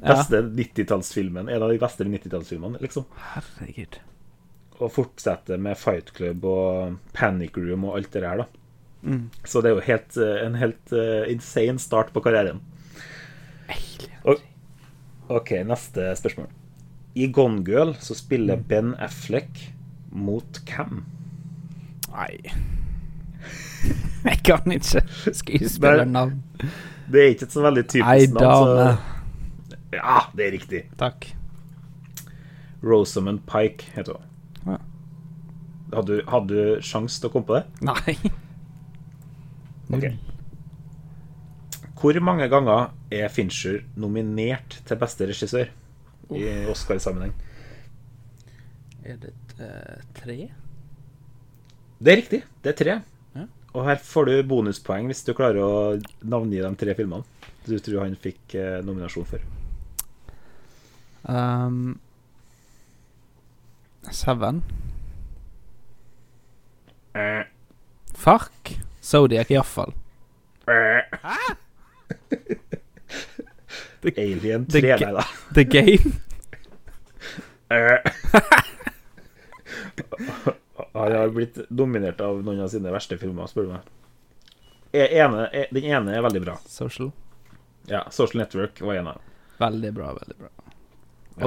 Ja. Beste 90-tallsfilmen. En av de beste 90-tallsfilmene, liksom. Herregud. Og fortsetter med Fight Club og Panic Room og alt det der, da. Mm. Så det er jo helt, eh, en helt uh, insane start på karrieren. Og, OK, neste spørsmål. I Gone Girl så spiller Ben Affleck mot hvem? Nei. Jeg kan ikke skuespillernavn. Det er ikke et så veldig typisk navn. Så... Ja, det er riktig. Takk. Rosamund Pike heter hun. Ja. Hadde, du- hadde du sjanse til å komme på det? Nei. Ok. Hvor mange ganger er Fincher nominert til beste regissør i Oscar-sammenheng? Er det uh, tre? Det er riktig. Det er tre. Og her får du bonuspoeng hvis du klarer å navngi de tre filmene. du tror han fikk eh, nominasjon for? Um, Seven. Uh. Fuck! Zodiac, iallfall. Alien 3, ge- nei da. The Game. Eh. Han har blitt dominert av noen av sine verste filmer, spør du meg. Ene, den ene er veldig bra. Social. Ja, Social Network var en av dem. Veldig bra, veldig bra.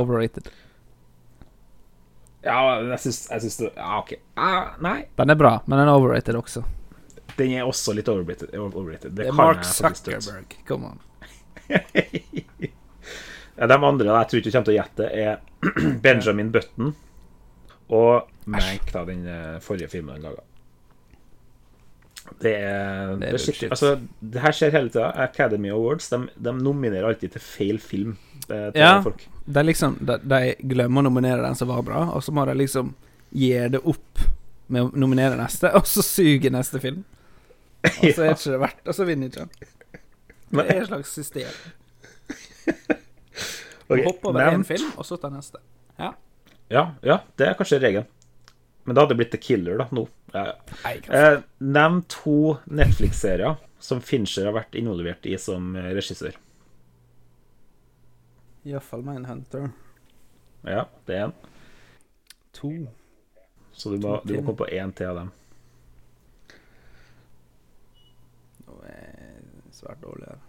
Overrated. Ja, jeg syns, jeg syns det Ja, OK. Ah, nei. Den er bra, men den er overrated også. Den er også litt overrated. overrated. Det er Mark. Zuckerberg. Come on. Ja, de andre jeg tror ikke du kommer til å gjette, er Benjamin Button og Mank, da, den eh, forrige filmen han laga. Det er, Det det er det. Altså, det her skjer hele tida. Academy Awards de, de nominerer alltid til feil film. eh, til Ja. folk. De liksom de, de glemmer å nominere den som var bra, og så må de liksom gi det opp med å nominere neste, og så suger neste film. Og så er ikke det verdt Og så vinner ikke den. Det er et slags system. okay, Hoppe over én film, og så ta neste. Ja. Ja, ja, det er kanskje regelen. Men det hadde blitt The Killer, da, nå. Ja, ja. Nei, Eh, Nevn to Netflix-serier som Fincher har vært involvert i som eh, regissør. Iallfall Mindhunter. Ja, det er én. To. Så du må, du må komme på én til av dem. Nå er jeg svært dårlig her.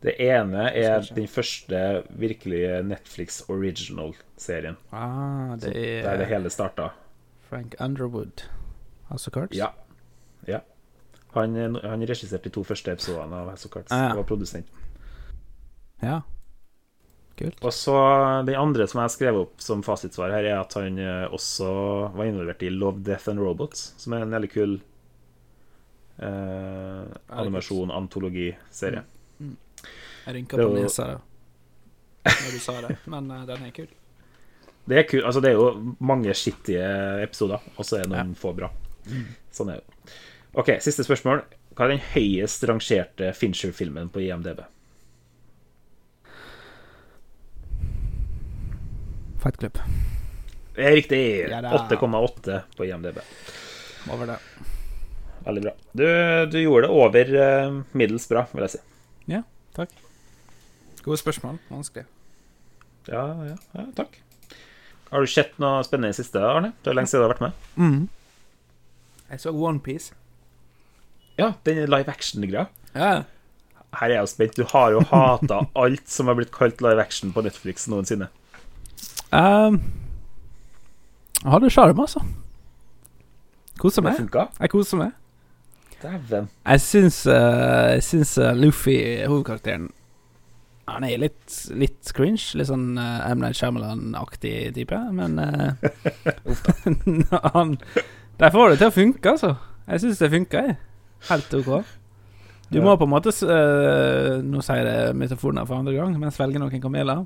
Det ene er den første virkelige Netflix original-serien. Ah, det Der det er hele starta. Frank Underwood. House of Cards? Ja. ja. Han, han regisserte de to første episodene av House of Cards. Ah, ja. Og var produsent. Ja. Kult. Og så Den andre som jeg har skrevet opp som fasitsvar her, er at han eh, også var involvert i Love, Death and Robots, som er en veldig kul eh, animasjon-antologiserie. Jeg rynka på nesa da når du sa det, men uh, den er kul. Det er kul, altså det er jo mange skittige episoder, og så er noen få bra. Sånn er det. OK, siste spørsmål. Hva er den høyest rangerte Fincher-filmen på IMDb? Fight Club. Det er riktig. Ja 8,8 på IMDb. Over det. Veldig bra. Du, du gjorde det over eh, middels bra, vil jeg si. Ja, takk. Gode spørsmål. Vanskelig. Ja, ja, ja, takk. Har du sett noe spennende i siste, Arne? Det er lenge siden du har vært med. Mm. Jeg så Onepiece. Ja, den live action-greia. Ja. Her er jeg jo spent. Du har jo hata alt som har blitt kalt live action på Netflix noensinne. Um, jeg hadde sjarm, altså. Koser meg. Jeg koser meg. Dæven. Jeg syns, uh, jeg syns Luffy, hovedkarakteren, han er litt, litt cringe. Litt sånn uh, M. Night Shyamalan-aktig type, men uh, han De får det til å funke, altså. Jeg syns det funker, jeg. Helt OK. Du må på en måte eh, Nå sier jeg metaforen for andre gang, men svelge noen kameler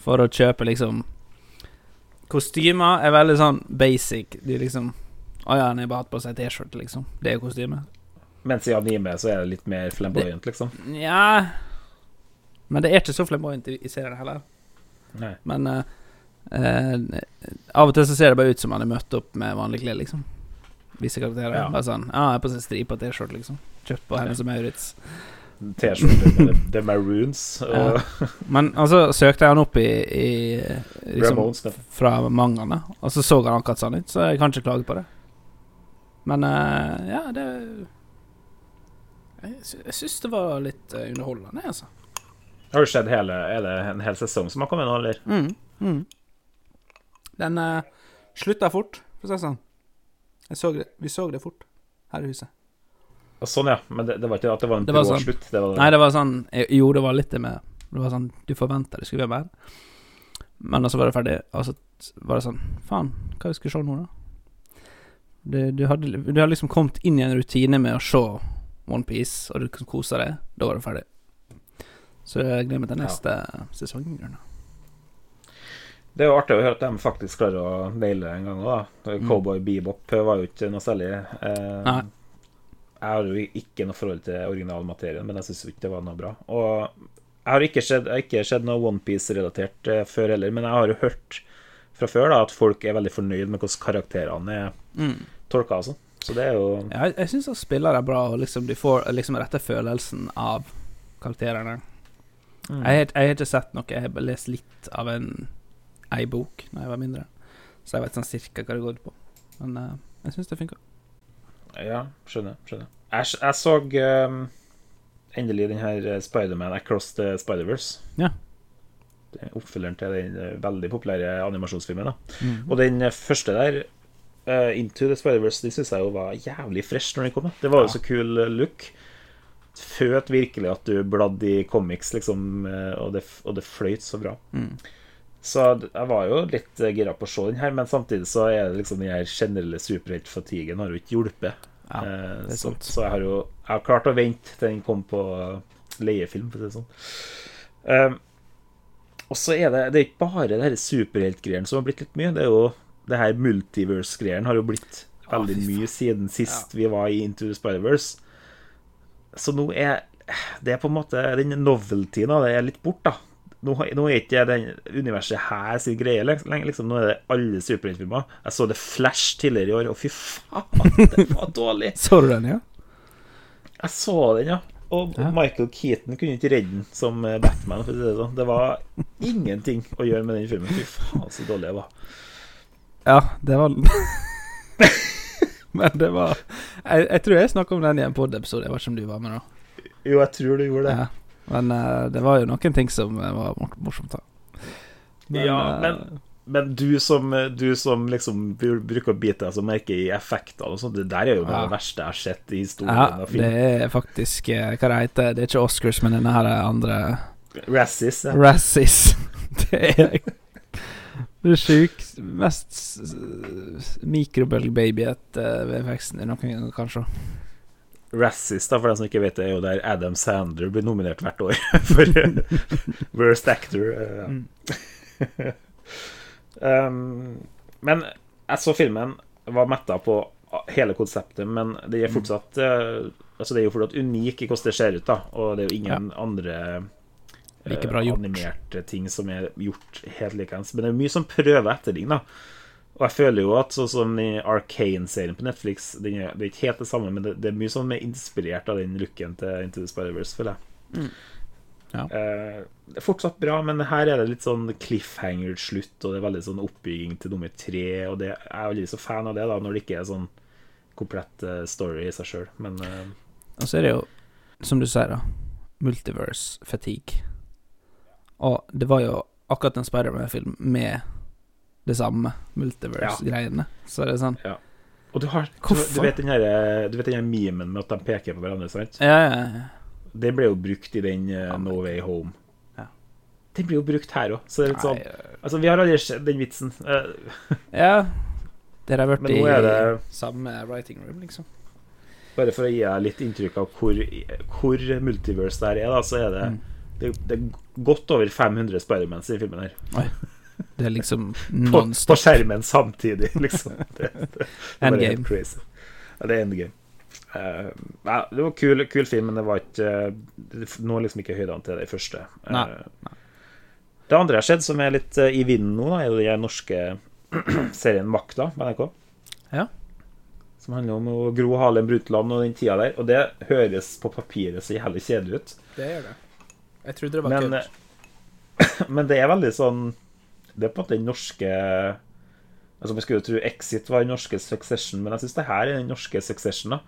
for å kjøpe liksom Kostymer er veldig sånn basic. De liksom Å ja, han har bare hatt på seg T-skjorte, liksom. Det er kostymet. Mens i anime så er det litt mer flamboyant, liksom. Nja Men det er ikke så flamboyant i, i serien heller. Nei. Men uh, uh, av og til så ser det bare ut som han er møtt opp med vanlige klær, liksom. Visse karakterer. Ja. Bare sånn Ja, jeg er på seg stripa T-skjorte, liksom. Kjøpt på Hennes og Maurits. T-skjorte med the- Maroons og Men altså søkte jeg han opp i, i liksom, Ramones. fra mangaene, og så så han akkurat sånn ut, så jeg kan ikke klage på det. Men uh, ja, det Jeg, sy jeg syns det var litt underholdende, altså. Har du sett hele Er det en hel sesong som har kommet nå, eller? Mm, mm. Den uh, slutta fort, for å si det sånn. Det, vi så det fort her i huset. Sånn, ja. Men det, det var ikke at det var en Det var sånn. slutt. Det var Nei, det var sånn eh, Jo, det var litt det med Det var sånn Du forventa det skulle være mer. Men så var det ferdig, og så var det sånn Faen, hva vi skal se nå, da? Du, du, hadde, du hadde liksom kommet inn i en rutine med å se Onepiece, og du kunne kose deg. Da var det ferdig. Så jeg gleder meg til Ja. neste sesong. Det er jo artig å høre at de faktisk klarer å naile en gang òg. Mm. Cowboy Bebop var jo ikke noe særlig. Eh. Jeg har jo ikke noe forhold til originalmaterien, men jeg syns ikke det var noe bra. Og jeg har ikke sett, har ikke sett noe Onepiece-relatert eh, før heller, men jeg har jo hørt fra før da at folk er veldig fornøyd med hvordan karakterene er Mm. tolka. Altså. Så det er jo jeg, jeg syns spillere er bra, og liksom de får liksom rette følelsen av karakterene. Mm. Jeg, har- jeg har ikke sett noe, jeg har bare lest litt av en ei bok da jeg var mindre. Så jeg vet sånn cirka hva det går ut på. Men uh, jeg syns det funka. Ja, skjønner. skjønner. Jeg, jeg så um, endelig den her eh, Spiderman Across the Spider-Verse. Ja. Det er Oppfølgeren til den eh, veldig populære animasjonsfilmen. da Mm. Og den første der, uh, Into the Spider-Verse, den syns jeg jo var jævlig fresh når den kom. da. Det var jo Ja. så kul look. Føt virkelig at du bladde i comics, liksom, eh, og det, og det fløyt så bra. Mm. Så jeg var jo litt eh, gira på å se den her, men samtidig så er det liksom den her generelle superheltfatiguen har jo ikke hjulpet. Ja, Eh, så, så jeg har jo jeg har klart å vente til den kom på leiefilm, for å si det sånn. Um, og så er det Det er ikke bare det superheltgreiene som har blitt litt mye. Det er jo det her multiverse-greiene har jo blitt veldig ah, mye siden sist vi var i Into the Spider-Verse. Så nå er det er på en måte Den noveltyen det er litt bort, da. Nå, nå er ikke den universet her sin greie lenger. Liksom, nå er det alle superheltfilmer. Jeg så The Flash tidligere i år, og fy faen, det var dårlig. Så du den, ja? Jeg så den, ja. Og Ja. Michael Keaton kunne ikke redde den som eh, Batman. For å si det, sånn. det var ingenting å gjøre med den filmen. Fy faen, så dårlig det var. Ja, det var Men det var Jeg, jeg tror jeg snakka om den i en pod-episode. Jeg vet ikke om du var med da. Jo, jeg tror du gjorde det. Ja. Men uh, det var jo noen ting som eh, var morsomt, da. Ja, eh, men- Men du som, du som liksom bruker å bite deg så merke i effekter og sånt, det der er jo Ja. det verste jeg har sett i historien Ja, det er faktisk Hva det heter Det er ikke Oscars, men denne her andre Razzies. Ja. Razzies. Det er det sjuk Mest mikrobølgebabyete VFX-en i noen gang, kanskje. Razzies, da, for den som ikke vet det, er jo der Adam Sandler blir nominert hvert år for Worst Actor. Uh, ja. Mm. Um, men jeg så filmen, var metta på hele konseptet, men det er fortsatt uh, Altså det er jo fortsatt unik i hvordan det ser ut, da, og det er jo ingen andre eh, Like bra gjort. animerte ting som er gjort helt likeens. Men det er mye som prøver å etterligne, da. Og jeg føler jo at sånn som i Arcane-serien på Netflix den er, Det er ikke helt det samme, men det, det er mye som er inspirert av den looken til Into the Spider-Verse, føler jeg. Ja. Eh, det er fortsatt bra, men her er det litt sånn cliffhanger-slutt, og det er veldig sånn oppbygging til nummer tre, og det, jeg er aldri så fan av det, da, når det ikke er sånn komplett eh, story i seg sjøl. Men eh, Og så er det jo, som du sier, da, multiverse fatigue. Og det var jo akkurat en Spiderman-film med det samme multiverse-greiene. Så det er sånn Og du har du, du vet den her, du vet den her memen med at de peker på hverandre, sant? Ja, ja, ja. Det ble jo brukt i den uh, No Way Home. Ja. Den blir jo brukt her òg, så det er litt sånn Altså, vi har aldri sett den vitsen. Eh, Ja. Det har vært i det- samme writing room, liksom. Bare for å gi deg litt inntrykk av hvor, hvor multiverse der er, da, så er det, Mm. Det, det er godt over 500 Spidermans i filmen her. Det er liksom På, på skjermen samtidig, liksom. Det, det, det Endgame. crazy. Ja, det er endgame. Uh, ja, det var kul, kul film, men det var ikke Det når liksom ikke høydene til det første. Uh, Nei, Det andre jeg har sett, som er litt uh, i vinden nå, da, er jo den norske serien Makta på NRK. Ja. Som handler om Gro Harlem Brundtland og den tida der. Og det høres på papiret så jævlig kjedelig ut. Det gjør det. Jeg trodde det var Men, kult. eh, men det er veldig sånn Det er på en måte den norske Altså Man skulle jo tro Exit var den norske Succession, men jeg syns det her er den norske Succession. da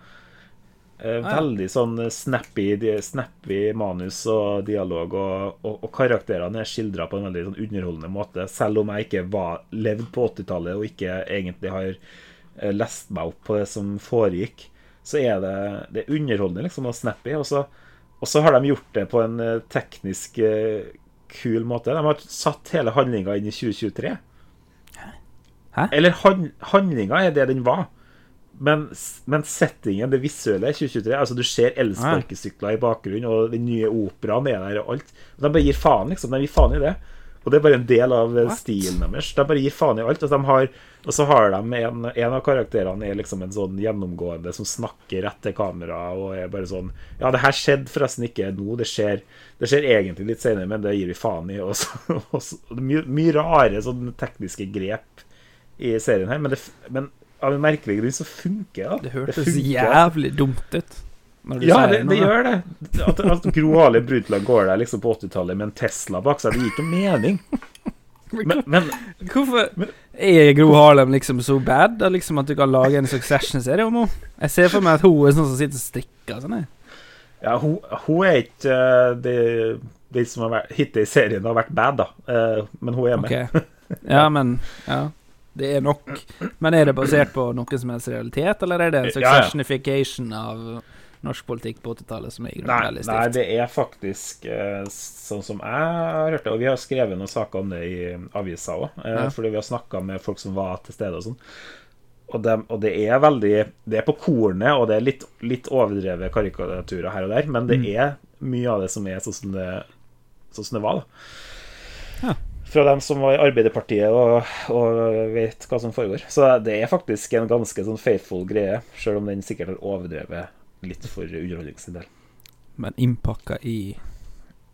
Eh, Ah. Veldig sånn snappy, snappy manus og dialog, og, og, og karakterene er skildra på en veldig sånn underholdende måte. Selv om jeg ikke var levd på 80-tallet og ikke egentlig har eh, lest meg opp på det som foregikk, så er det, det er underholdende liksom, og snappy. Og så, og så har de gjort det på en eh, teknisk eh, kul måte. De har satt hele handlinga inn i 2023. Hæ? Eller han, handlinga er det den var. Men, men settingen, det visuelle, er 2023 Altså Du ser elsparkesykler i bakgrunnen, og den nye operaen er der, og alt. Og de bare gir faen, liksom. De gir faen i det. Og det er bare en del av eh, What? stilen deres. De bare gir faen i alt. Og, de har, og så har de en, en av karakterene er liksom en sånn gjennomgående som snakker rett til kamera og er bare sånn Ja, det her skjedde forresten ikke nå, det skjer, det skjer egentlig litt senere, men det gir vi faen i. Og så, og så, mye, mye rare sånne tekniske grep i serien her, men, det, men av en merkelig grunn så funker det. Det hørtes jævlig dumt ut. Ja, det, det gjør det. At, at Gro Harlem Brundtland går der liksom på 80-tallet med en Tesla bak seg, det gir ikke mening. Men, men Hvorfor er Gro Harlem liksom så bad? Da liksom At du kan lage en Succession-serie om henne? Jeg ser for meg at hun er sånn som sitter og strikker. Sånn, ja, hun, hun er ikke eh, det, det som har vært, hittil i serien har vært bad, da. Eh, Men hun er med. Okay. Ja, men Ja. Det er nok. Men er det basert på noe som helst realitet, eller er det en successionification av norsk politikk på 80-tallet som er veldig grunnen Nei, det er faktisk eh, sånn som jeg har hørt det. Og vi har skrevet noen saker om det i avisa òg, Ja. fordi vi har snakka med folk som var til stede og sånn. Og, dem- og det er veldig Det er på kornet, og det er litt, litt overdrevet karikaturer her og der, men det Mm. er mye av det som er sånn som det, sånn som det var, da. Ja. Fra dem som var i Arbeiderpartiet og, og vet hva som foregår. Så det er faktisk en ganske sånn faithful greie, sjøl om den sikkert har overdrevet litt for underholdning sin del. Men innpakka i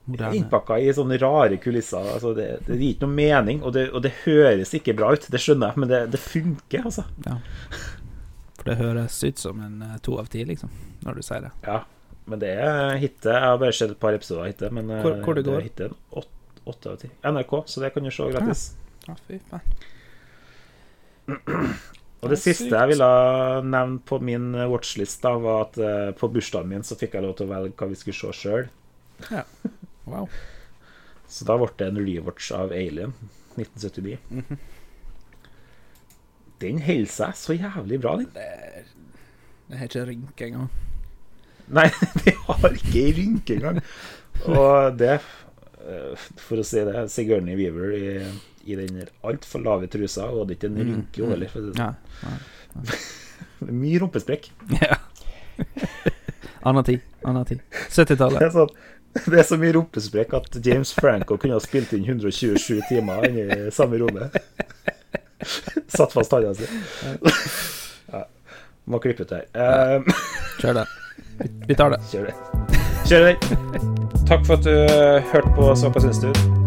moderne Innpakka i sånne rare kulisser. Altså det, det gir ikke noe mening, og det, og det høres ikke bra ut. Det skjønner jeg, men det, det funker, altså. Ja. For det høres ut som en eh, to av ti, liksom, når du sier det. Ja. Men det er hitte. Jeg har bare sett et par episoder av hitte, men eh, Hvor- hvor det går? er hitte åtte av ti. NRK, så det kan du se gratis. Ja, fy faen. Og Det det siste jeg ville nevne på min watchlist, da, var at uh, på bursdagen min så fikk jeg lov til å velge hva vi skulle se sjøl. Wow. Så da ble det en rewatch av Alien 1979. Mhm. Den holder seg så jævlig bra, den. Det har ikke rynke engang. Nei, det har ikke ei rynke engang. Og det, eh, for å si det, Sigourney Weaver i, i den altfor lave trusa, og er ikke en Mm, rynke mm. heller. for ja, Ja. er Mye rumpesprekk. ja. Anna tid. Anna tid. 70-tallet. Det sånn, det er så mye rumpesprekk at James Franco kunne ha spilt inn 127 timer i samme rommet. Satt fast handa si. Ja, må klippe ut det her. Eh, Kjør det. Vi- tar det. Kjør det. Kjør det. Takk for at du eh, hørte på Så hva syns du?